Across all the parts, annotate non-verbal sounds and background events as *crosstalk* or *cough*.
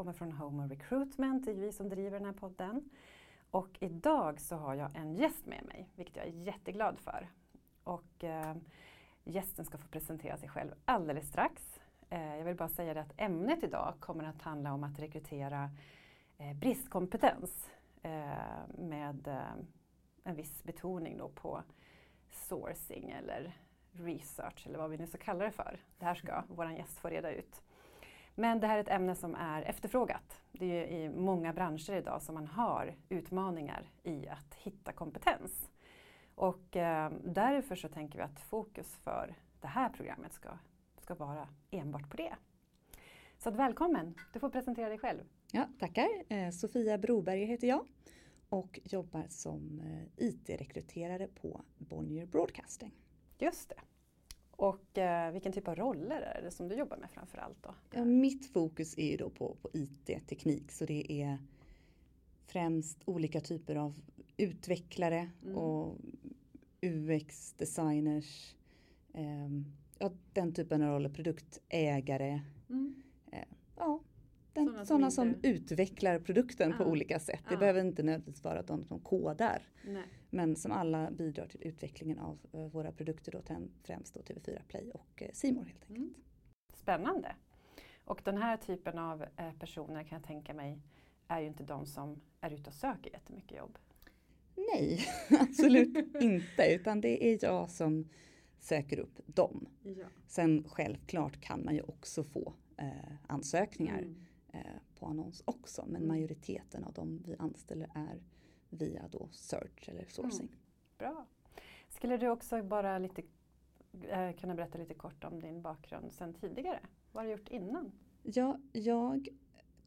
kommer från Home Recruitment, det är vi som driver den här podden. Och idag så har jag en gäst med mig, vilket jag är jätteglad för. Och eh, gästen ska få presentera sig själv alldeles strax. Eh, jag vill bara säga det att ämnet idag kommer att handla om att rekrytera eh, bristkompetens eh, med eh, en viss betoning då på sourcing eller research eller vad vi nu ska kalla det för. Det här ska *laughs* vår gäst få reda ut. Men det här är ett ämne som är efterfrågat. Det är i många branscher idag som man har utmaningar i att hitta kompetens. Och eh, därför så tänker vi att fokus för det här programmet ska, ska vara enbart på det. Så att välkommen, du får presentera dig själv. Ja, tackar. Eh, Sofia Broberg heter jag och jobbar som eh, IT-rekryterare på Bonnier Broadcasting. Just det. Och eh, vilken typ av roller är det som du jobbar med framförallt då? Ja, mitt fokus är ju då på, på IT-teknik så det är främst olika typer av utvecklare mm. och UX-designers. Eh, ja, den typen av roller, produktägare. Mm. Eh, ja, den, sådana, sådana som, inte... utvecklar produkten ah. på olika sätt. Det ah. behöver inte nödvändigtvis vara de som kodar. Nej. Men som alla bidrar till utvecklingen av uh, våra produkter, då, främst då TV4 Play och uh, helt enkelt. Mm. Spännande! Och den här typen av uh, personer kan jag tänka mig är ju inte de som är ute och söker jättemycket jobb. Nej, *laughs* absolut inte. Utan det är jag som söker upp dem. Ja. Sen självklart kan man ju också få eh, ansökningar. Mm Eh, på annons också. Men mm. majoriteten av de vi anställer är via då search eller sourcing. Mm. Bra. Skulle du också bara lite, eh, kunna berätta lite kort om din bakgrund sen tidigare? Vad har du gjort innan? Ja, jag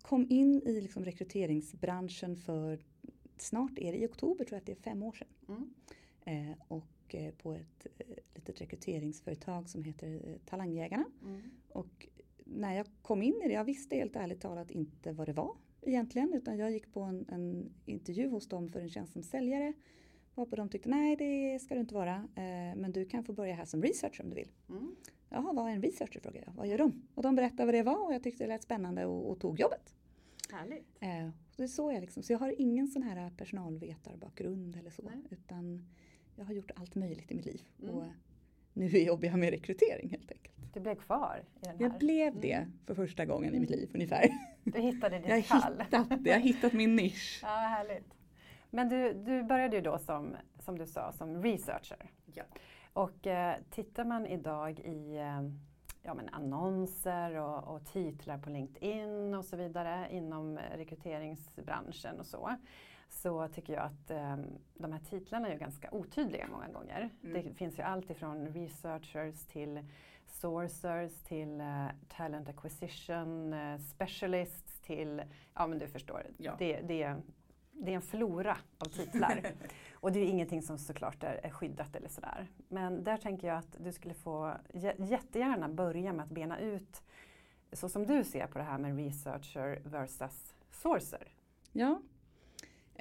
kom in i liksom rekryteringsbranschen för snart är det i oktober tror jag att det är fem år sedan. Mm. Eh, och eh, på ett eh, litet rekryteringsföretag som heter eh, Talangjägarna. Mm. Och när jag kom in i det, jag visste helt ärligt talat inte vad det var egentligen. Utan jag gick på en, en intervju hos dem för en tjänst som säljare. Varpå de tyckte, nej det ska du inte vara. Eh, men du kan få börja här som researcher om du vill. Mm. Jaha, vad är en researcher frågade jag. Vad gör de? Och de berättade vad det var och jag tyckte det lät spännande och, och tog jobbet. Härligt. Eh, det är så jag liksom. Så jag har ingen sån här personalvetarbakgrund eller så. Nej. Utan jag har gjort allt möjligt i mitt liv. Mm. Och nu jobbar jag med rekrytering helt enkelt. Du blev kvar i den här? Jag blev det mm. för första gången i mitt liv ungefär. Du hittade ditt jag kall? Hittat, jag har hittat min nisch. Ja, härligt. Men du, du började ju då som, som du sa, som researcher. Ja. Och eh, tittar man idag i eh, ja, men annonser och, och, titlar på LinkedIn och så vidare inom rekryteringsbranschen och så så tycker jag att eh, de här titlarna är ganska otydliga många gånger. Mm. Det finns ju allt ifrån researchers till sourcers till uh, talent acquisition uh, specialists till, ja men du förstår, ja. det, det, det är en flora av titlar. *laughs* och det är ingenting som såklart är, är skyddat eller sådär. Men där tänker jag att du skulle få jättegärna börja med att bena ut så som du ser på det här med researcher versus sourcer. Ja,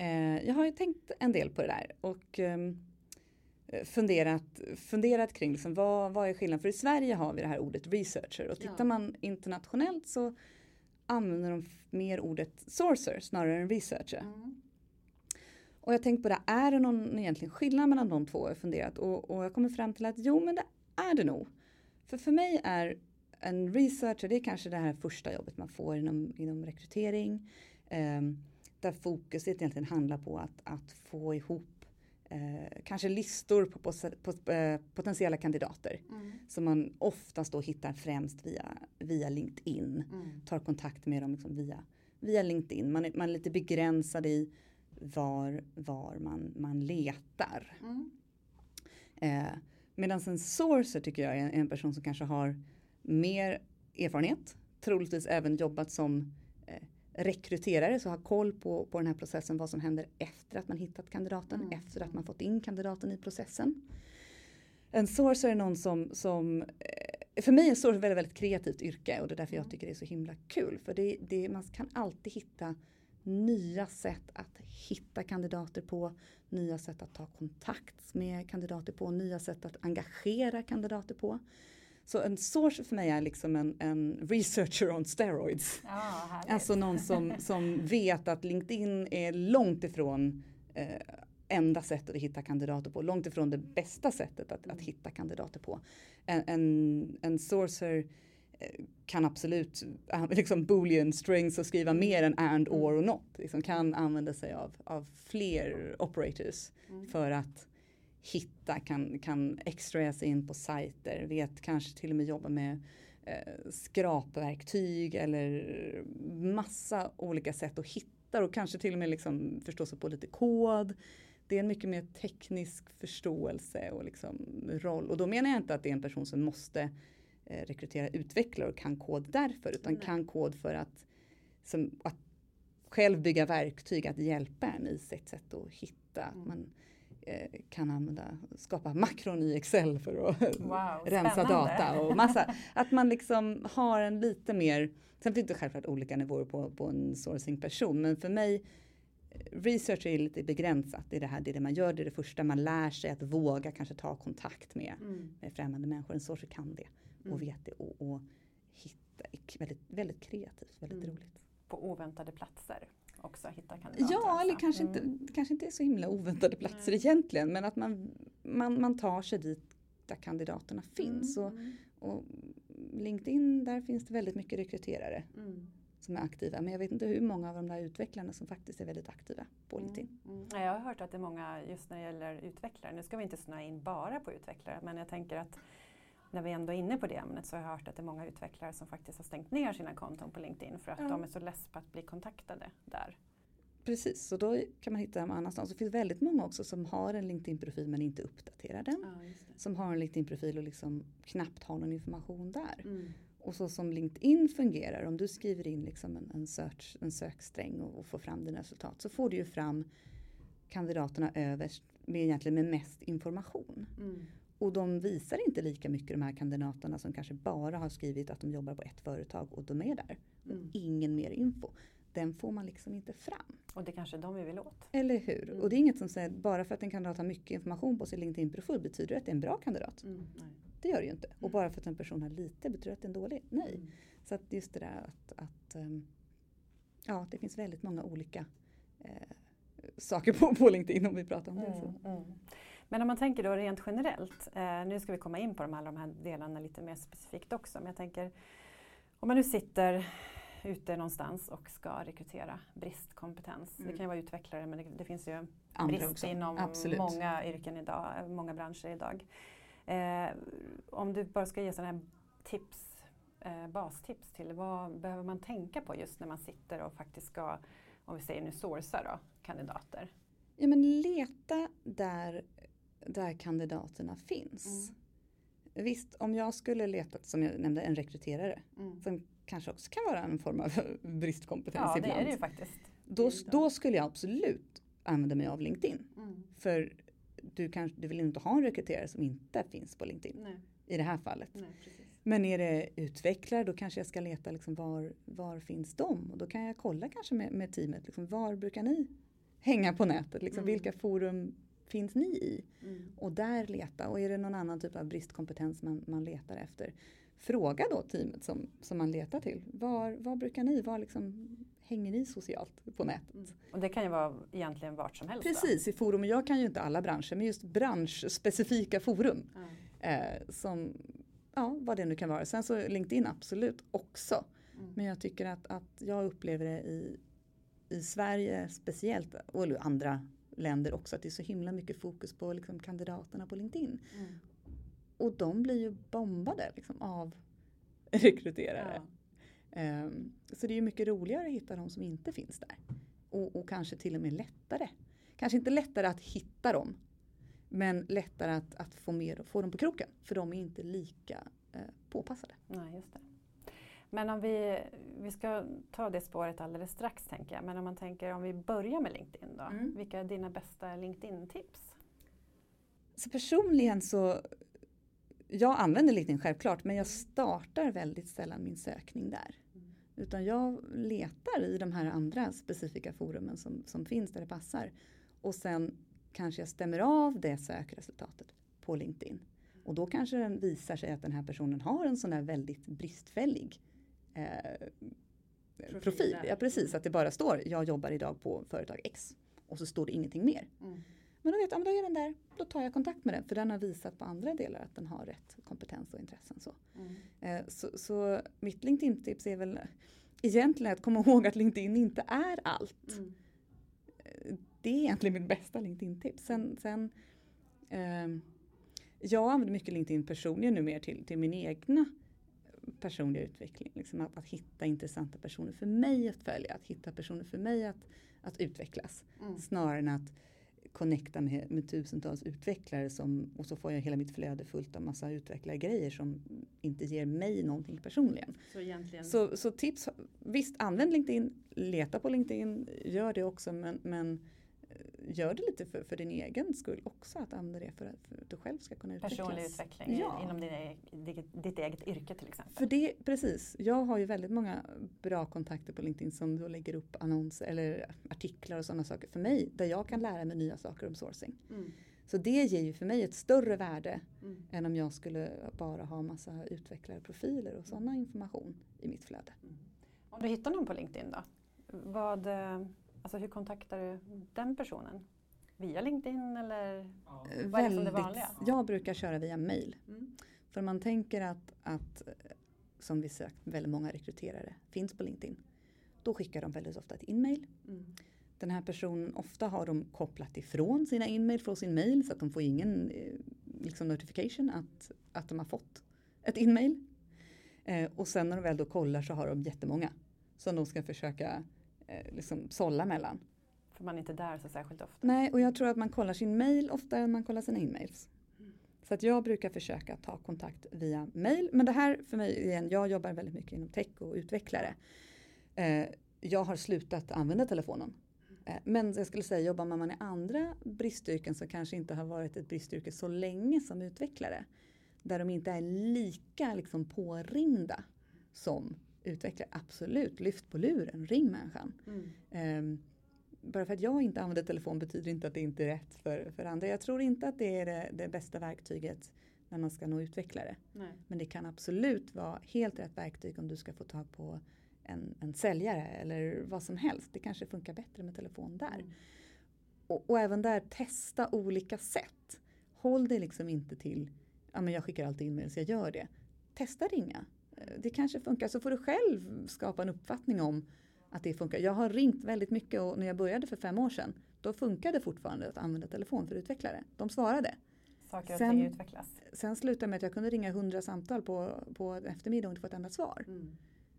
eh, jag har ju tänkt en del på det där och um, funderat, funderat kring liksom, vad, vad är skillnaden? För i Sverige har vi det här ordet researcher och tittar ja. man internationellt så använder de mer ordet sourcer snarare än researcher. Mm. Och jag tänkte på det, är det någon egentligen skillnad mellan de två? Jag funderat och, och jag kommer fram till att jo men det är det nog. För för mig är en researcher, det är kanske det här första jobbet man får inom, inom rekrytering. Eh, där fokuset egentligen handlar på att, att få ihop eh, kanske listor på, på, på eh, potentiella kandidater mm. som man oftast då hittar främst via, via LinkedIn. Mm. Tar kontakt med dem liksom via, via LinkedIn. Man är, man är lite begränsad i var, var man, man letar. Mm. Eh, Medan en sourcer tycker jag är en person som kanske har mer erfarenhet. Troligtvis även jobbat som rekryterare så ha koll på, på den här processen, vad som händer efter att man hittat kandidaten, Mm. efter att man fått in kandidaten i processen. En sourcer är någon som, som eh, för mig är en sourcer ett väldigt, väldigt kreativt yrke och det är därför jag Mm. tycker det är så himla kul. För det, det, man kan alltid hitta nya sätt att hitta kandidater på, nya sätt att ta kontakt med kandidater på, nya sätt att engagera kandidater på. Så en source för mig är liksom en, en researcher on steroids. Härligt. Alltså någon som, som vet att LinkedIn är långt ifrån eh, enda sättet att hitta kandidater på, långt ifrån det bästa sättet att, att hitta kandidater på. En, en, en sourcer eh, kan absolut eh, liksom boolean strings och skriva mer än and, or och not. Liksom kan använda sig av, av fler operators Mm. för att hitta, kan, kan extrahera sig in på sajter, vet kanske till och med jobba med eh, skrapverktyg eller massa olika sätt att hitta och kanske till och med liksom förstå sig på lite kod. Det är en mycket mer teknisk förståelse och liksom roll. Och då menar jag inte att det är en person som måste eh, rekrytera utvecklare och kan kod därför utan Nej. kan kod för att, som, att själv bygga verktyg att hjälpa en i sitt sätt att hitta. Mm. Man kan använda, skapa makron i Excel för att Wow, rensa data och massa. Att man liksom har en lite mer, sen finns det självklart olika nivåer på, på en sourcing person men för mig eh, Research är lite begränsat. Det är det här, det är det man gör, det är det första man lär sig att våga kanske ta kontakt med, Mm. med främmande människor. En sourcer kan det och Mm. vet det och, och hitta, väldigt, väldigt kreativt, väldigt Mm. roligt. På oväntade platser också hitta kandidater. Ja, eller kanske, Mm. inte, kanske inte är så himla oväntade platser Nej. egentligen men att man, man, man tar sig dit där kandidaterna finns. Och, Mm. och LinkedIn, där finns det väldigt mycket rekryterare Mm. som är aktiva. Men jag vet inte hur många av de där utvecklarna som faktiskt är väldigt aktiva på LinkedIn. Mm. Mm. Ja, jag har hört att det är många just när det gäller utvecklare. Nu ska vi inte snöa in bara på utvecklare men jag tänker att när vi ändå är inne på det ämnet så har jag hört att det är många utvecklare som faktiskt har stängt ner sina konton på LinkedIn för att Ja. de är så less på att bli kontaktade där. Precis, så då kan man hitta dem annanstans. Det finns väldigt många också som har en LinkedIn-profil men inte uppdaterar den. Ja. Som har en LinkedIn-profil och liksom knappt har någon information där. Mm. Och så som LinkedIn fungerar, om du skriver in liksom en, en, search, en söksträng och, och får fram dina resultat så får du ju fram kandidaterna överst med egentligen med mest information. Mm. Och de visar inte lika mycket de här kandidaterna som kanske bara har skrivit att de jobbar på ett företag och de är där. Mm. Ingen mer info. Den får man liksom inte fram. Och det kanske är de vi vill åt. Eller hur? Mm. Och det är inget som säger bara för att en kandidat har mycket information på sin LinkedIn-profil betyder det att det är en bra kandidat. Mm. Nej. Det gör det ju inte. Och Mm. bara för att en person har lite betyder det att det är en dålig. Nej. Mm. Så att just det där att, att ehm, ja, det finns väldigt många olika eh, saker på, på LinkedIn om vi pratar om det. Så. Men om man tänker då rent generellt, eh, nu ska vi komma in på de, alla de här delarna lite mer specifikt också, men jag tänker om man nu sitter ute någonstans och ska rekrytera bristkompetens. Det Mm. kan ju vara utvecklare men det, det finns ju Andra brist också. inom Absolut. många yrken idag, många branscher idag. Eh, om du bara ska ge sådana här tips, eh, bastips till vad behöver man tänka på just när man sitter och faktiskt ska, om vi säger nu sourca då, kandidater? Ja men leta där, där kandidaterna finns. Mm. Visst, om jag skulle leta, som jag nämnde, en rekryterare Mm. som kanske också kan vara en form av *laughs* bristkompetens Ja, det ibland. är det ju faktiskt. då, det då skulle jag absolut använda mig av LinkedIn. Mm. För du, kanske, du vill inte ha en rekryterare som inte finns på LinkedIn Nej, i det här fallet. nej. Men är det utvecklare då kanske jag ska leta liksom var, var finns de? Och då kan jag kolla kanske med, med teamet, liksom, var brukar ni hänga på nätet? Liksom, Mm. Vilka forum finns ni i? Mm. Och där leta. Och är det någon annan typ av bristkompetens man, man letar efter? Fråga då teamet som, som man letar till. Var, var brukar ni? Var liksom, hänger ni socialt på nätet? Mm. Och det kan ju vara egentligen vart som helst. då. Precis, i forum. Och jag kan ju inte alla branscher, men just branschspecifika forum. Ja. Eh, som, ja, vad det nu kan vara. Sen så LinkedIn absolut också. Mm. Men jag tycker att, att jag upplever det i, i Sverige speciellt, och andra länder också, att det är så himla mycket fokus på liksom, kandidaterna på LinkedIn. Mm. Och de blir ju bombade liksom, av *laughs* rekryterare. Ja. Ehm, så det är ju mycket roligare att hitta de som inte finns där. Och, och kanske till och med lättare. Kanske inte lättare att hitta dem. Men lättare att, att få, med, få dem på kroken. För de är inte lika eh, påpassade. Nej, just det. Men om vi, vi ska ta det spåret alldeles strax tänker jag. Men om man tänker om vi börjar med LinkedIn då. Mm. Vilka är dina bästa LinkedIn-tips? Så personligen så, jag använder LinkedIn självklart men jag startar väldigt sällan min sökning där. Utan jag letar i de här andra specifika forumen som, som finns där det passar. Och sen kanske jag stämmer av det sökresultatet på LinkedIn. Och då kanske den visar sig att den här personen har en sån där väldigt bristfällig eh, profil. Ja precis, att det bara står jag jobbar idag på företag X. Och så står det ingenting mer. Men då vet jag, men då är den där, då tar jag kontakt med den för den har visat på andra delar att den har rätt kompetens och intressen. Så, Mm. eh, så, så mitt LinkedIn-tips är väl egentligen att komma *laughs* ihåg att LinkedIn inte är allt. Mm. Eh, Det är egentligen mitt bästa LinkedIn-tips. Sen, sen ehm, jag använder mycket LinkedIn personligen nu mer till, till min egna personliga utveckling. Liksom att, att hitta intressanta personer för mig att följa, att hitta personer för mig att, att utvecklas. Mm. Snarare än att connecta med, med tusentals utvecklare som, och så får jag hela mitt flöde fullt av massa utvecklargrejer som inte ger mig någonting personligen. Så egentligen Så, så tips, visst använd LinkedIn, leta på LinkedIn, gör det också men, men gör det lite för, för din egen skull också att använda det för att, för att du själv ska kunna utvecklas. personlig utveckling Ja. inom din, ditt, eget yrke till exempel. För det, precis. Jag har ju väldigt många bra kontakter på LinkedIn som då lägger upp annonser eller artiklar och sådana saker för mig där jag kan lära mig nya saker om sourcing. Mm. Så det ger ju för mig ett större värde Mm. än om jag skulle bara ha massa utvecklarprofiler och sådana information i mitt flöde. Om du hittar någon på LinkedIn då? Vad, eh, alltså hur kontaktar du den personen? Via LinkedIn eller? Vad är liksom det vanliga? jag brukar köra via mail. Mm. För man tänker att, att som vi sagt, väldigt många rekryterare finns på LinkedIn. Då skickar de väldigt ofta ett inmail. Mm. Den här personen, ofta har de kopplat ifrån sina inmail från sin mail så att de får ingen eh, liksom notification att, att de har fått ett inmail. Eh, och sen när de väl då kollar så har de jättemånga som de ska försöka eh, liksom sålla mellan. För man är inte där så särskilt ofta. Nej, och jag tror att man kollar sin mail oftare än man kollar sina inmails. Så att jag brukar försöka ta kontakt via mail. Men det här för mig igen, jag jobbar väldigt mycket inom tech och utvecklare. Eh, jag har slutat använda telefonen. Eh, men jag skulle säga, jobbar man i andra bristyrken som kanske inte har varit ett bristyrke så länge som utvecklare. Där de inte är lika liksom, påringda som utvecklare. Absolut, lyft på luren, ring människan. Mm. Ehm, bara för att jag inte använder telefon betyder inte att det inte är rätt för, för andra. Jag tror inte att det är det, det bästa verktyget när man ska nå utvecklare. Nej. Men det kan absolut vara helt rätt verktyg om du ska få tag på en, en säljare eller vad som helst. Det kanske funkar bättre med telefon där. Mm. Och, och även där testa olika sätt. Håll dig liksom inte till, ja men jag skickar alltid in så jag gör det. Testa ringa. Det kanske funkar så får du själv skapa en uppfattning om att det funkar. Jag har ringt väldigt mycket och när jag började för fem år sedan då funkade fortfarande att använda telefon för utvecklare. De svarade. Saker och Sen- ting utvecklas. Sen slutade med att jag kunde ringa hundra samtal på, på en eftermiddag och inte få ett enda svar. Mm.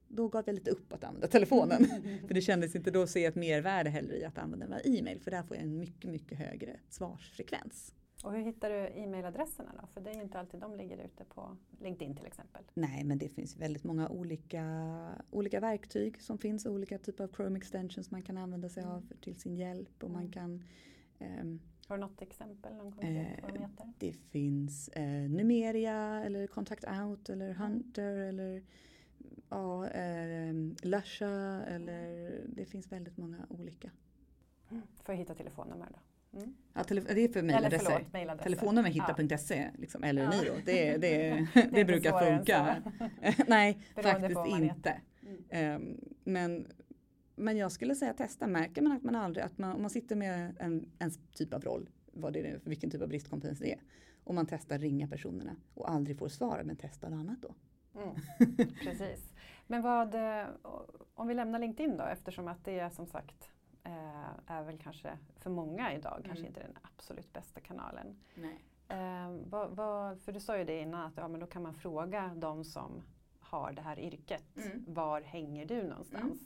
Då gav jag lite upp att använda telefonen. *laughs* för det kändes inte då att se ett mervärde heller i att använda e-mail. För där får jag en mycket, mycket högre svarsfrekvens. Och hur hittar du e-mailadresserna då? För det är ju inte alltid de ligger ute på LinkedIn till exempel. Nej, men det finns väldigt många olika, olika verktyg som finns. Olika typer av Chrome extensions man kan använda sig av till sin hjälp. Och man Mm. kan, ehm, Har du något exempel, någon konkret vad de Eh, heter? det finns eh, Numeria eller Contact Out eller Hunter eller ja, eh, Lusha eller det finns väldigt många olika. För att hitta telefonnummer då? Mm. Ja, det är för mejladresser. Telefonnummer hitta.se liksom, eller Ja. Eniro. *laughs* Det, det, det, inte brukar funka. *laughs* Nej, Beroende faktiskt inte. Mm. Ehm, men, men jag skulle säga testa. Märker man att man aldrig, att man, om man sitter med en, en typ av roll, vad det är, vilken typ av bristkompetens det är. Och man testar ringa personerna och aldrig får svar, men testa något annat då. Mm. Precis. Men vad, eh, om vi lämnar LinkedIn då eftersom att det som sagt eh, är väl kanske för många idag kanske Mm. inte den absolut bästa kanalen. Nej. Eh, vad, vad, för du sa ju det innan att ja, men då kan man fråga de som har det här yrket. Mm. Var hänger du någonstans?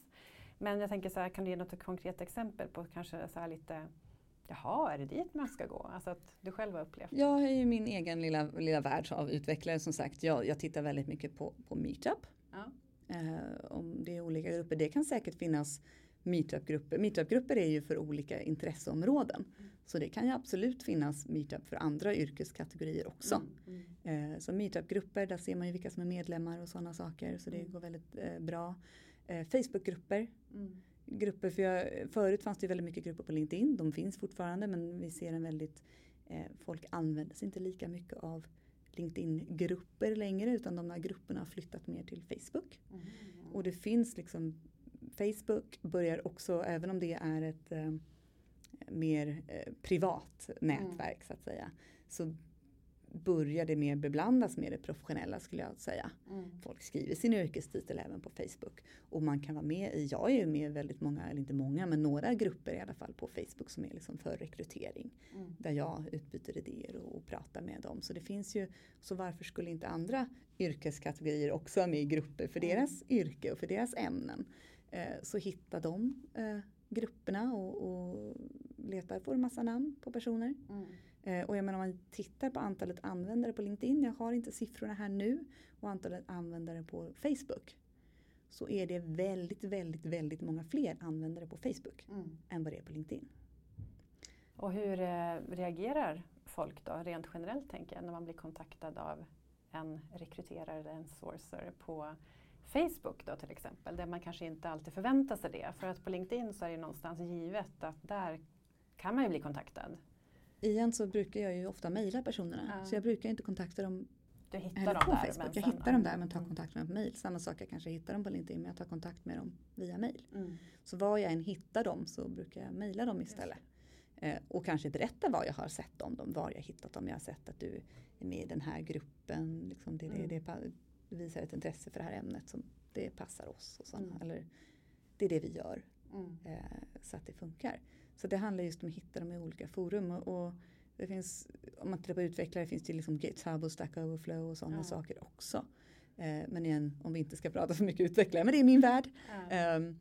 Men jag tänker så här, kan du ge något konkret exempel på kanske så här lite Jaha, är det dit man ska gå? Alltså att du själv har upplevt. Jag är ju min egen lilla, lilla värld av utvecklare som sagt. Jag, jag tittar väldigt mycket på, på Meetup. Ja. Eh, om det är olika grupper. Det kan säkert finnas meetupgrupper. Meetupgrupper är ju för olika intresseområden. Mm. Så det kan ju absolut finnas meetup för andra yrkeskategorier också. Mm. Mm. Eh, så meetupgrupper, där ser man ju vilka som är medlemmar och sådana saker. Så det Mm. går väldigt eh, bra. Eh, Facebookgrupper. Mm. Grupper, för jag, förut fanns det väldigt mycket grupper på LinkedIn. De finns fortfarande men vi ser en väldigt, eh, folk använder sig inte lika mycket av LinkedIn-grupper längre utan de här grupperna har flyttat mer till Facebook. Mm. Och det finns liksom Facebook börjar också, även om det är ett eh, mer eh, privat nätverk så att säga, så börjar det mer beblandas med det professionella skulle jag säga. Mm. Folk skriver sin yrkestitel även på Facebook. Och man kan vara med i, jag är ju med i väldigt många, eller inte många, men några grupper i alla fall på Facebook som är liksom för rekrytering. Mm. Där jag utbyter idéer och, och pratar med dem. Så det finns ju, så varför skulle inte andra yrkeskategorier också vara med i grupper för Mm. deras yrke och för deras ämnen. Eh, så hitta de eh, grupperna och, och leta, får en massa namn på personer. Mm. Eh, och jag menar om man tittar på antalet användare på LinkedIn, jag har inte siffrorna här nu, och antalet användare på Facebook. Så är det väldigt, väldigt, väldigt många fler användare på Facebook Mm. än vad det är på LinkedIn. Och hur reagerar folk då rent generellt tänker jag när man blir kontaktad av en rekryterare eller en sourcer på Facebook då till exempel där man kanske inte alltid förväntar sig det. För att på LinkedIn så är det någonstans givet att där kan man ju bli kontaktad. Igen så brukar jag ju ofta mejla personerna. Ja. Så jag brukar inte kontakta dem Du hittar heller dem på där. Facebook. Jag hittar dem där men tar Mm. kontakt med dem på mejl. Samma sak, jag kanske hittar dem på LinkedIn men jag tar kontakt med dem via mejl. Mm. Så var jag än hittar dem så brukar jag mejla dem istället. Eh, och kanske berätta var jag har sett om dem, var jag hittat dem. Jag har sett att du är med i den här gruppen. Liksom det, Mm. det, det visar ett intresse för det här ämnet som det passar oss. Och sådana. Mm. Eller det är det vi gör Mm. eh, så att det funkar. Så det handlar just om att hitta dem i olika forum. Och, och det finns, om man tittar på utvecklare finns det liksom GitHub och Stack Overflow och sådana Ja. saker också. Eh, men igen, om vi inte ska prata för mycket utvecklare, men det är min värld. Ja. Ehm,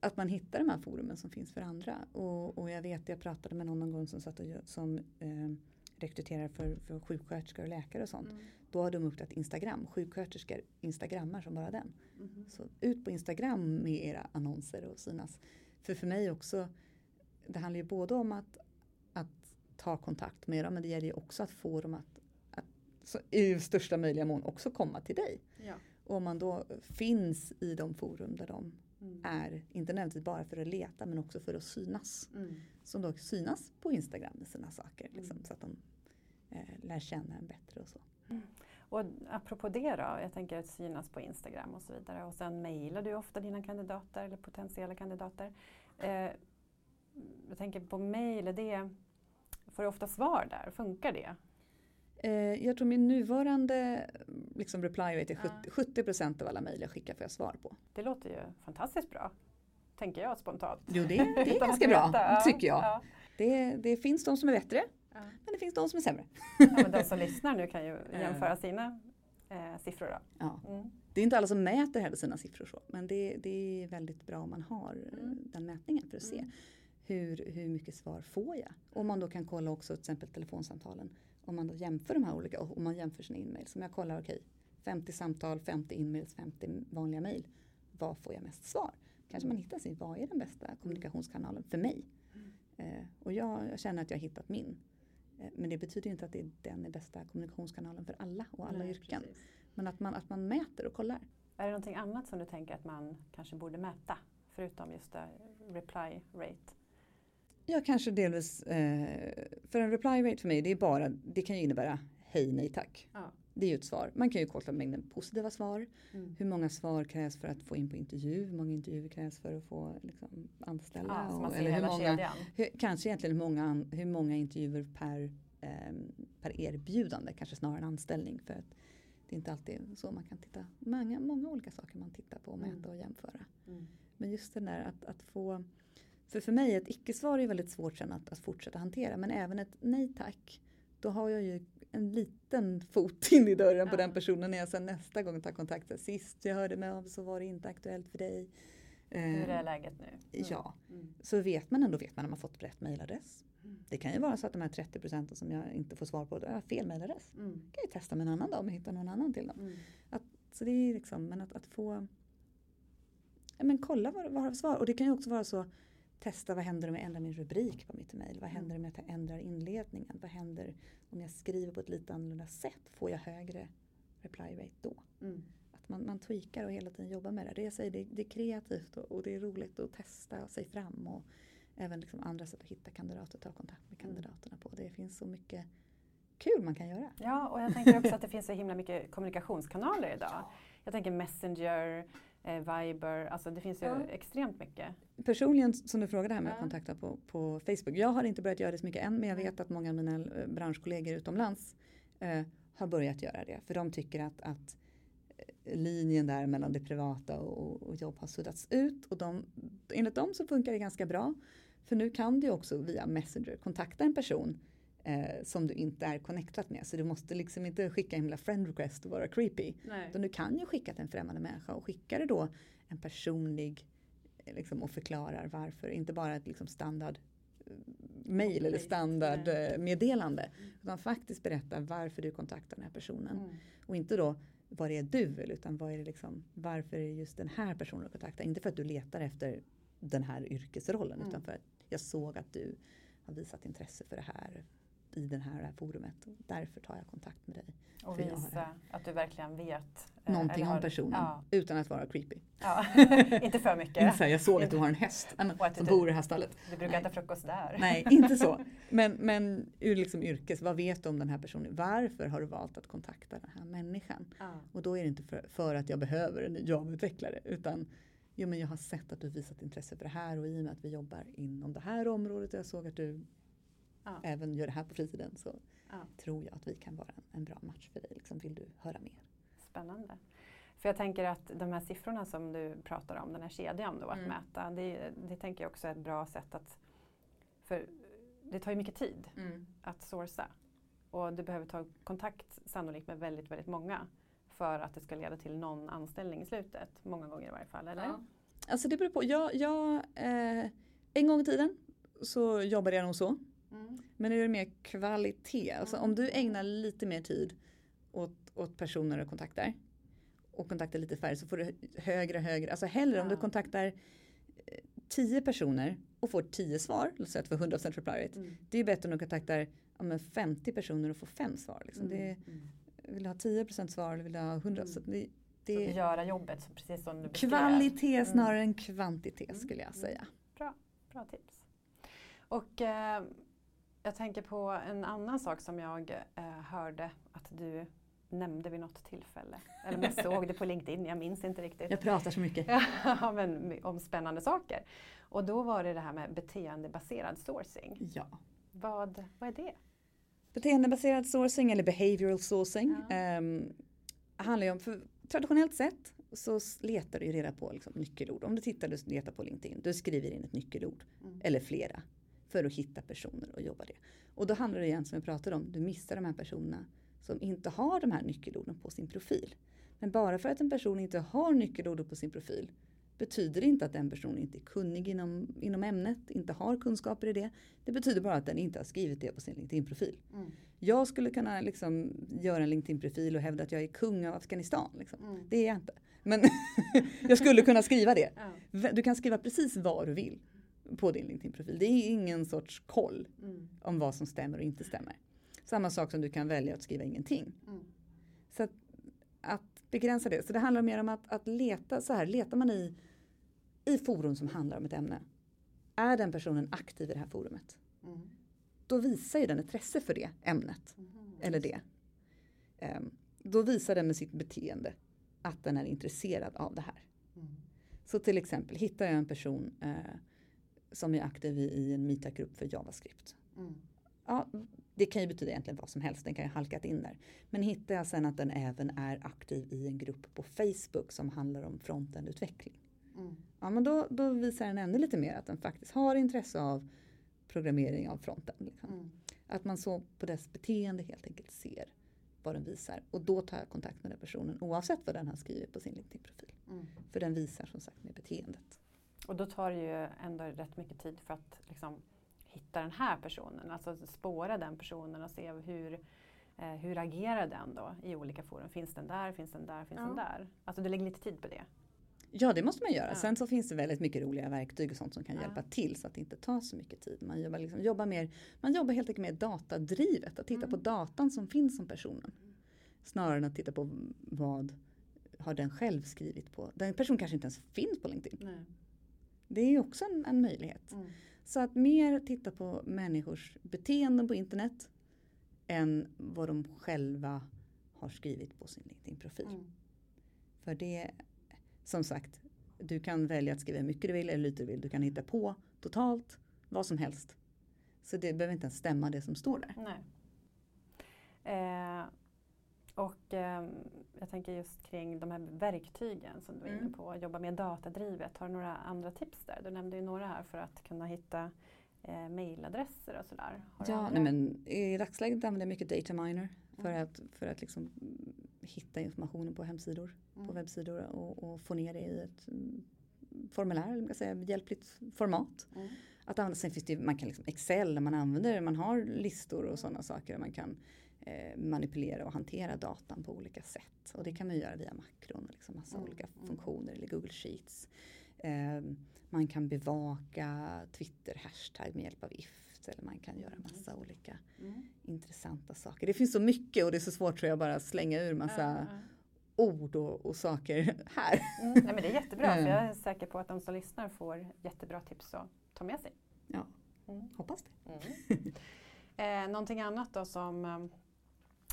att man hittar de här forumen som finns för andra. Och, och jag vet, jag pratade med någon någon gång som satt och som eh, rekryterar för, för sjuksköterskor och läkare och sånt. Mm. Då har de upptäckt Instagram. Sjuksköterskor instagrammar som bara den. Mhm. Så ut på Instagram med era annonser och synas. För för mig också, det handlar ju både om att, att ta kontakt med dem men det gäller ju också att få dem att, att så, i största möjliga mån också komma till dig. Ja. Och om man då finns i de forum där de Mm. är, inte nödvändigtvis bara för att leta men också för att synas. Mm. Som då synas på Instagram med sina saker. Liksom, Mm. så att de eh, lär känna en bättre och så. Och apropå det då, jag tänker att synas på Instagram och så vidare och sen mejlar du ofta dina kandidater eller potentiella kandidater. Eh, jag tänker på mejl, får du ofta svar där? Funkar det? Eh, jag tror min nuvarande liksom, reply rate är Ja. 70, 70% av alla mejl jag skickar får jag svar på. Det låter ju fantastiskt bra, tänker jag spontant. Jo det, det är *laughs* ganska bra tycker jag. Ja, Det, det finns de som är bättre ja. men det finns de som är sämre. Ja, men de som *laughs* lyssnar nu kan ju jämföra sina eh, siffror. Då. Ja. Mm. Det är inte alla som mäter heller sina siffror så men det, det är väldigt bra om man har eh, Mm. den mätningen för att se Mm. hur, hur mycket svar får jag. Om man då kan kolla också till exempel telefonsamtalen. Om man då jämför de här olika, om man jämför sina e-mails. Om jag kollar, okej, 50 samtal, 50 e-mails, 50 vanliga mejl. Vad får jag mest svar? Kanske man hittar sig, vad är den bästa kommunikationskanalen för mig? Mm. Eh, och jag, jag känner att jag har hittat min. Eh, men det betyder inte att det är den är bästa kommunikationskanalen för alla och alla Nej, yrken. precis. Men att man, att man mäter och kollar. Är det någonting annat som du tänker att man kanske borde mäta? Förutom just det, reply rate. Ja, kanske delvis. Eh, för en reply rate för mig, det är bara, det kan ju innebära hej, nej, tack. Ja. Det är ju ett svar. Man kan ju kolla mängden positiva svar. Mm. Hur många svar krävs för att få in på intervju? Hur många intervjuer krävs för att få liksom, anställa? Man och- eller hur många, hur, kanske egentligen hur många, hur många intervjuer per, ehm, per erbjudande, kanske snarare än anställning. För att det är inte alltid så man kan titta. Många, många olika saker man tittar på och Mm. mäta och jämföra. Mm. Men just det där att, att få för för mig ett icke-svar är väldigt svårt sen att, att fortsätta hantera. Men även ett nej tack. Då har jag ju en liten fot in i dörren på Ja. den personen när jag sen nästa gång tar kontakt. Sist jag hörde mig av så var det inte aktuellt för dig. Hur är läget nu? Mm. Ja, Mm. så vet man ändå vet man om man fått rätt mejladress. Mm. Det kan ju vara så att de här 30 procenten som jag inte får svar på, då har jag fel mejladress. Mm. kan jag testa med en annan dag om jag hittar någon annan till dem. Mm. Så det är liksom, men att, att få ja, men kolla vad, vad har svar. Och det kan ju också vara så testa vad händer om jag ändrar min rubrik på mitt mejl? Vad händer om jag ändrar inledningen? Vad händer om jag skriver på ett lite annorlunda sätt? Får jag högre reply rate då? Mm. Att man, man tweakar och hela tiden jobbar med det. Det, jag säger, det, det är kreativt och, och, det är roligt att testa sig fram och även liksom andra sätt att hitta kandidater och ta kontakt med kandidaterna på. Det finns så mycket kul man kan göra. Ja, och jag tänker också att det finns så himla mycket kommunikationskanaler idag. Jag tänker Messenger, eh, Viber, alltså det finns ju ja. extremt mycket. Personligen som du frågade här med ja. att kontakta på, på Facebook. Jag har inte börjat göra det så mycket än men jag vet att många av mina eh, branschkollegor utomlands eh, har börjat göra det. För de tycker att, att eh, linjen där mellan det privata och, och jobb har suddats ut. Och de, enligt dem så funkar det ganska bra. För nu kan du också via Messenger kontakta en person eh, som du inte är connectat med. Så du måste liksom inte skicka en himla friend request och vara creepy. Nej. Utan du kan ju skicka till en främmande människa och skicka det då en personlig liksom, och förklarar varför. Inte bara ett liksom, standard eh, mail eller standardmeddelande. Mm. Utan faktiskt berätta varför du kontaktar den här personen. Mm. Och inte då vad det är du vill utan vad är det liksom, varför är det just den här personen du kontaktar. Inte för att du letar efter den här yrkesrollen mm. utan för att jag såg att du har visat intresse för det här i den här, det här forumet. Därför tar jag kontakt med dig. Och visa att du verkligen vet. Eh, Någonting har, om personen ja. utan att vara creepy. Ja. *laughs* inte för mycket. inte så här, jag såg att du har en häst som bor i det här stallet. Du brukar Nej. äta frukost där. Nej, inte så. *laughs* Men, men ur liksom yrkes, vad vet du om den här personen? Varför har du valt att kontakta den här människan? Ja. Och då är det inte för, för att jag behöver en Java-utvecklare utan Jo men jag har sett att du visat intresse för det här och i och med att vi jobbar inom det här området och jag såg att du även gör det här på fritiden så tror jag att vi kan vara en, en, bra match för dig. Liksom, vill du höra mer? Spännande. För jag tänker att de här siffrorna som du pratar om, den här kedjan då att mm. mäta, det, det tänker jag också är ett bra sätt att för det tar ju mycket tid mm. att sourca. Och du behöver ta kontakt sannolikt med väldigt, väldigt många för att det ska leda till någon anställning i slutet. Många gånger i varje fall, eller? Ja. Alltså det beror på. Jag, jag eh, en gång i tiden så jobbade jag nog så. Mm. Men är det mer kvalitet? Alltså om du ägnar lite mer tid åt, åt personer och kontaktar och kontaktar lite färre så får du högre, högre, alltså hellre ja. om du kontaktar 10 eh, personer och får 10 svar, låt säga att du får 100% reply rate. Mm. Det är bättre att du kontaktar ja, 50 personer och får 5 svar. Liksom. Mm. Det, mm. vill du ha 10% svar eller vill du ha 100%? Mm. Så det, det så göra jobbet precis som du beskrev. Kvalitet mm. snarare än kvantitet skulle jag säga. Bra, bra tips. Och eh, jag tänker på en annan sak som jag eh, hörde att du nämnde vid något tillfälle. Eller jag såg det på LinkedIn, jag minns inte riktigt. Jag pratar så mycket. *laughs* ja, men om spännande saker. Och då var det det här med beteendebaserad sourcing. Ja. Vad, vad är det? Beteendebaserad sourcing eller behavioral sourcing ja. um, handlar ju om, för traditionellt sett så letar du reda på liksom nyckelord. Om du tittar och letar på LinkedIn, du skriver in ett nyckelord mm. eller flera för att hitta personer och jobba det. Och då handlar det igen som vi pratade om, du missar de här personerna som inte har de här nyckelorden på sin profil. Men bara för att en person inte har nyckelorden på sin profil betyder inte att den personen inte är kunnig inom, inom ämnet, inte har kunskaper i det. Det betyder bara att den inte har skrivit det på sin LinkedIn-profil. Mm. Jag skulle kunna liksom göra en LinkedIn-profil och hävda att jag är kung av Afghanistan. Liksom. Mm. Det är jag inte. Men *laughs* jag skulle kunna skriva det. Ja. Du kan skriva precis vad du vill på din LinkedIn-profil. Det är ingen sorts koll mm. om vad som stämmer och inte stämmer. Samma sak som du kan välja att skriva ingenting. Mm. Så att, att, begränsa det. Så det handlar mer om att, att leta så här, letar man i, i forum som handlar om ett ämne. Är den personen aktiv i det här forumet? Mm. Då visar ju den intresse för det ämnet. Mm. Eller det. Um, då visar den med sitt beteende att den är intresserad av det här. Mm. Så till exempel hittar jag en person uh, som är aktiv i, en meetup-grupp för JavaScript. Mm. Ja, det kan ju betyda egentligen vad som helst, den kan ju halkat in där. Men hittar jag sen att den även är aktiv i en grupp på Facebook som handlar om frontend-utveckling. Mm. Ja, men då, då, visar den ännu lite mer att den faktiskt har intresse av programmering av frontend. Liksom. Mm. Att man så på dess beteende helt enkelt ser vad den visar. Och då tar jag kontakt med den personen oavsett vad den har skrivit på sin LinkedIn-profil. Mm. För den visar som sagt med beteendet. Och då tar det ju ändå rätt mycket tid för att liksom, hitta den här personen, alltså spåra den personen och se hur, Eh, hur agerar den då i olika forum? Finns den där, finns den där, finns Ja. den där? Alltså du lägger lite tid på det. Ja, det måste man göra. Ja. Sen så finns det väldigt mycket roliga verktyg och sånt som kan Ja. hjälpa till så att det inte tar så mycket tid. Man jobbar, liksom, jobbar, mer, man jobbar helt enkelt mer datadrivet, att titta Mm. på datan som finns om personen. Snarare än att titta på vad har den själv skrivit på. Den personen kanske inte ens finns på LinkedIn. Det är ju också en, en möjlighet. Mm. Så att mer titta på människors beteenden på internet än vad de själva har skrivit på sin LinkedIn-profil. Mm. För det, som sagt, du kan välja att skriva hur mycket du vill eller lite du vill. Du kan hitta på totalt vad som helst. Så det behöver inte ens stämma det som står där. Nej. Eh, och eh, jag tänker just kring de här verktygen som du var inne Mm. på, jobba mer datadrivet. Har du några andra tips där? Du nämnde ju några här för att kunna hitta eh, mailadresser och sådär. Ja, nej men I dagsläget använder jag mycket data miner för Mm. att, för att liksom hitta informationen på hemsidor, på Mm. webbsidor och, och få ner det i ett mm, formulär, eller man kan säga, hjälpligt format. Mm. Att använda, sen finns det ju, man kan liksom Excel man använder, man har listor och sådana saker. Man kan manipulera och hantera datan på olika sätt. Och det kan man göra via makron och liksom massa Mm, olika mm. funktioner eller Google Sheets. Eh, man kan bevaka Twitter-hashtag med hjälp av IFT eller man kan göra massa olika Mm. intressanta saker. Det finns så mycket och det är så svårt tror jag bara att slänga ur massa ja. ord och, och saker *laughs* här. Mm. Nej, men det är jättebra för Mm. jag är säker på att de som lyssnar får jättebra tips att ta med sig. Ja, Mm. hoppas det. Eh, någonting annat då som eh,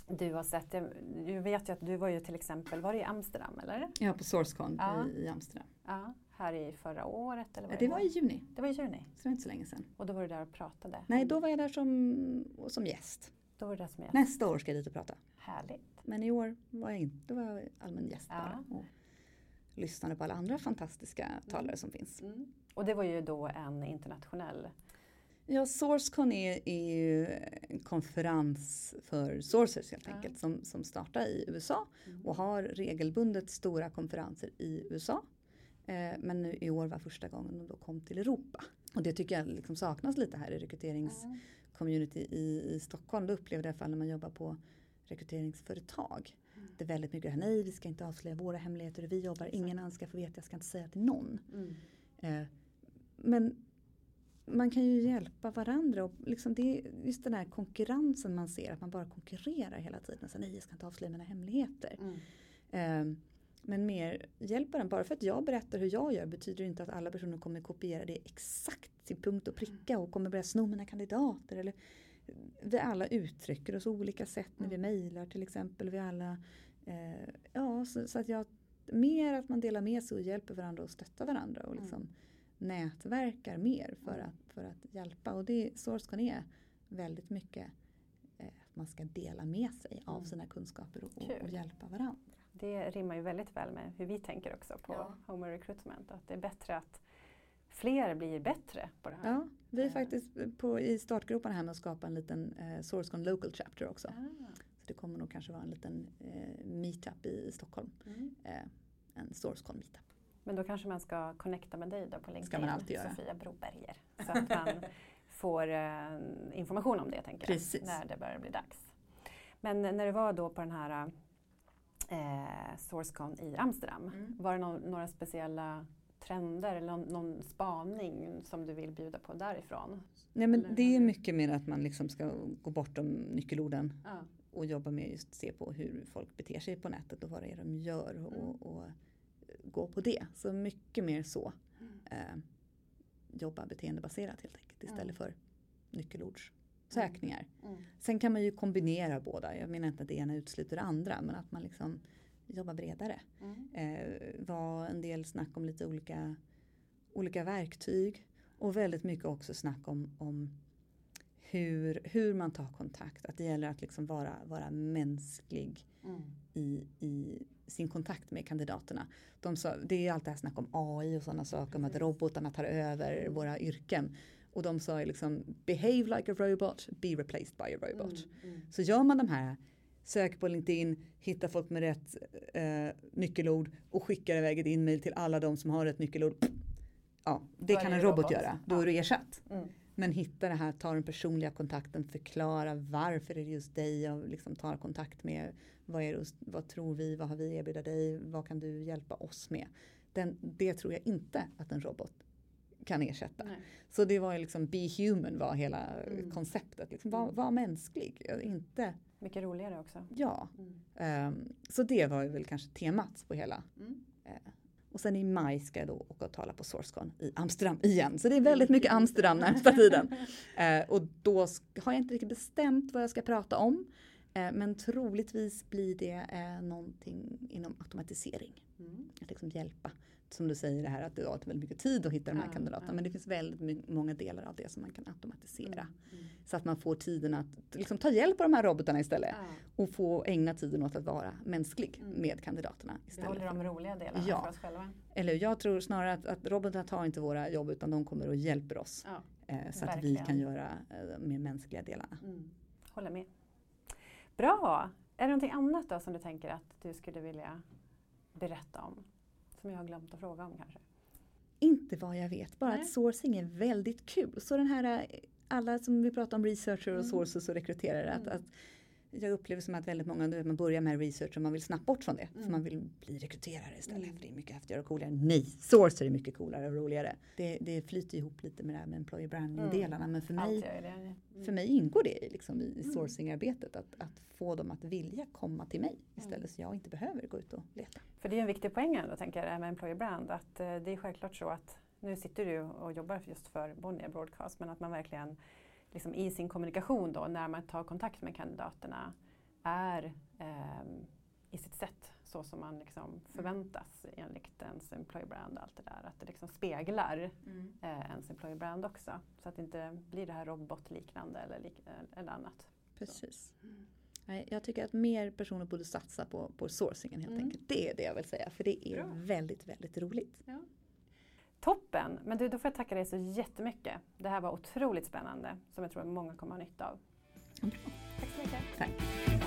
du har sett? Jag, jag vet ju att du var ju till exempel, var det i Amsterdam eller? Ja, på Sourcecon Ja. i, Amsterdam. Ja, här i förra året? Eller var Det var i juni, det var i juni så det var inte så länge sedan. och då var du där och pratade. Nej, då var jag där som, som gäst. Då var det det som är Nästa år ska jag dit och prata. härligt. Men i år var jag inte, då var jag allmän gäst Ja. bara. Och lyssnade på alla andra fantastiska talare som finns. Och det var ju då en internationell Ja, Sourcecon är, är ju en konferens för sourcers helt Ja. enkelt som, som startar i USA Mm. och har regelbundet stora konferenser i USA. Eh, men nu i år var första gången de då kom till Europa. Och det tycker jag liksom saknas lite här i rekryteringscommunity i, i Stockholm. Det upplevde jag i alla fall när man jobbar på rekryteringsföretag. Mm. Det är väldigt mycket, här, nej vi ska inte avslöja våra hemligheter hur vi jobbar, ingen annan ska få veta, jag ska inte säga till någon. Mm. Eh, men man kan ju hjälpa varandra och liksom det just den här konkurrensen man ser, att man bara konkurrerar hela tiden. Så, nej, jag ska inte avslöja mina hemligheter. Mm. Eh, men mer hjälpa den. Bara för att jag berättar hur jag gör betyder det inte att alla personer kommer kopiera det exakt till punkt och pricka och kommer börja sno mina kandidater. Eller, vi alla uttrycker oss olika sätt när vi mejlar till exempel. Vi alla, eh, ja, så, så att jag, mer att man delar med sig och hjälper varandra och stöttar varandra och liksom nätverkar mer för att, för att hjälpa. Och det Sourcecon är väldigt mycket eh, att man ska dela med sig av Mm. sina kunskaper och, och hjälpa varandra. Det rimmar ju väldigt väl med hur vi tänker också på Ja. Homer Recruitment. Att det är bättre att fler blir bättre på det här. Ja, vi är Eh. faktiskt på, i startgroparna här med att skapa en liten eh, Sourcecon Local Chapter också. Ah. Så det kommer nog kanske vara en liten eh, meetup i, i Stockholm. Mm. Eh, en Sourcecon meetup. Men då kanske man ska connecta med dig då på LinkedIn, Ska man alltid göra. Sofia Broberger. Så att man *laughs* får eh, information om det tänker jag, Precis. när det börjar bli dags. Men när du var då på den här eh, Sourcecon i Amsterdam, Mm. var det någon, några speciella trender eller någon, någon spaning som du vill bjuda på därifrån? Nej men Eller det är mycket mer att man liksom ska gå bortom nyckelorden Ja. och jobba med just se på hur folk beter sig på nätet och vad det är de gör och, Mm. och gå på det. Så mycket mer så. Eh, jobba beteendebaserat helt enkelt istället Mm. för nyckelordssökningar. Mm. Sen kan man ju kombinera båda. Jag menar inte att det ena utesluter det andra men att man liksom jobbar bredare. Mm. Eh, var en del snack om lite olika, olika verktyg och väldigt mycket också snack om, om hur, hur man tar kontakt. Att det gäller att liksom vara, vara mänsklig Mm. i, i sin kontakt med kandidaterna. De sa, det är allt det här snack om AI och sådana saker, om att robotarna tar över våra yrken. Och de sa ju liksom behave like a robot, be replaced by a robot. Mm. Så gör man de här, söker på LinkedIn, hittar folk med rätt eh, nyckelord och skickar iväg ett e-mail till alla de som har rätt nyckelord. Ja, det kan en robot robot. göra. Då är du ersatt. Mm. Men hitta det här, ta den personliga kontakten, förklara varför är det just dig jag liksom tar kontakt med. Vad, är det, vad tror vi, vad har vi erbjuda dig, vad kan du hjälpa oss med? Den, det tror jag inte att en robot kan ersätta. Nej. Så det var ju liksom Be Human var hela mm. konceptet. Liksom, var, var mänsklig, inte mycket roligare också. Ja, mm. um, så det var ju väl kanske temat på hela. Mm. Uh, och sen i maj ska jag då åka och tala på Sourcecon i Amsterdam igen. Så det är väldigt mycket Amsterdam närmsta tiden. Uh, och då har jag inte riktigt bestämt vad jag ska prata om. Uh, men troligtvis blir det uh, någonting inom automatisering. Mm. Att liksom hjälpa som du säger det här att det tar väldigt mycket tid att hitta de här ja, kandidaterna. Ja. Men det finns väldigt många delar av det som man kan automatisera. Mm, mm. Så att man får tiden att liksom, ta hjälp av de här robotarna istället. Ja. Och få ägna tiden åt att vara mänsklig mm. med kandidaterna. Istället. Vi håller de roliga delarna ja. för oss själva. Eller jag tror snarare att, att robotarna tar inte våra jobb utan de kommer och hjälper oss. Eh, så Verkligen. att vi kan göra eh, mer mänskliga delarna. Mm. Håller med. Bra! Är det någonting annat då som du tänker att du skulle vilja berätta om? Som jag har glömt att fråga om kanske? Inte vad jag vet, bara Nej. att sourcing är väldigt kul. Så den här, alla som vi pratar om researcher och mm. sources och rekryterare, mm. att, att jag upplever som att väldigt många, man börjar med research och man vill snabbt bort från det. Mm. För man vill bli rekryterare istället. Mm. För det är mycket häftigare och coolare. Nej, sourcer är mycket coolare och roligare. Det, det flyter ihop lite med det här med employer branding-delarna. Mm. Men för mig, mm. för mig ingår det liksom i mm. sourcing-arbetet. Att, att få dem att vilja komma till mig mm. istället så jag inte behöver gå ut och leta. För det är en viktig poäng ändå, tänker jag, med employer brand. Att eh, det är självklart så att nu sitter du och jobbar just för Bonnier Broadcast men att man verkligen liksom i sin kommunikation då när man tar kontakt med kandidaterna är eh, i sitt sätt så som man liksom förväntas enligt ens employer brand. Allt det där. Att det liksom speglar mm. eh, ens employer brand också. Så att det inte blir det här robotliknande eller, lik eller annat. Precis. Mm. Jag tycker att mer personer borde satsa på, på sourcingen helt mm. enkelt. Det är det jag vill säga för det är Bra. väldigt, väldigt roligt. Ja. Toppen! Men du, då får jag tacka dig så jättemycket. Det här var otroligt spännande som jag tror att många kommer att ha nytta av. Bra. Tack så mycket. Tack.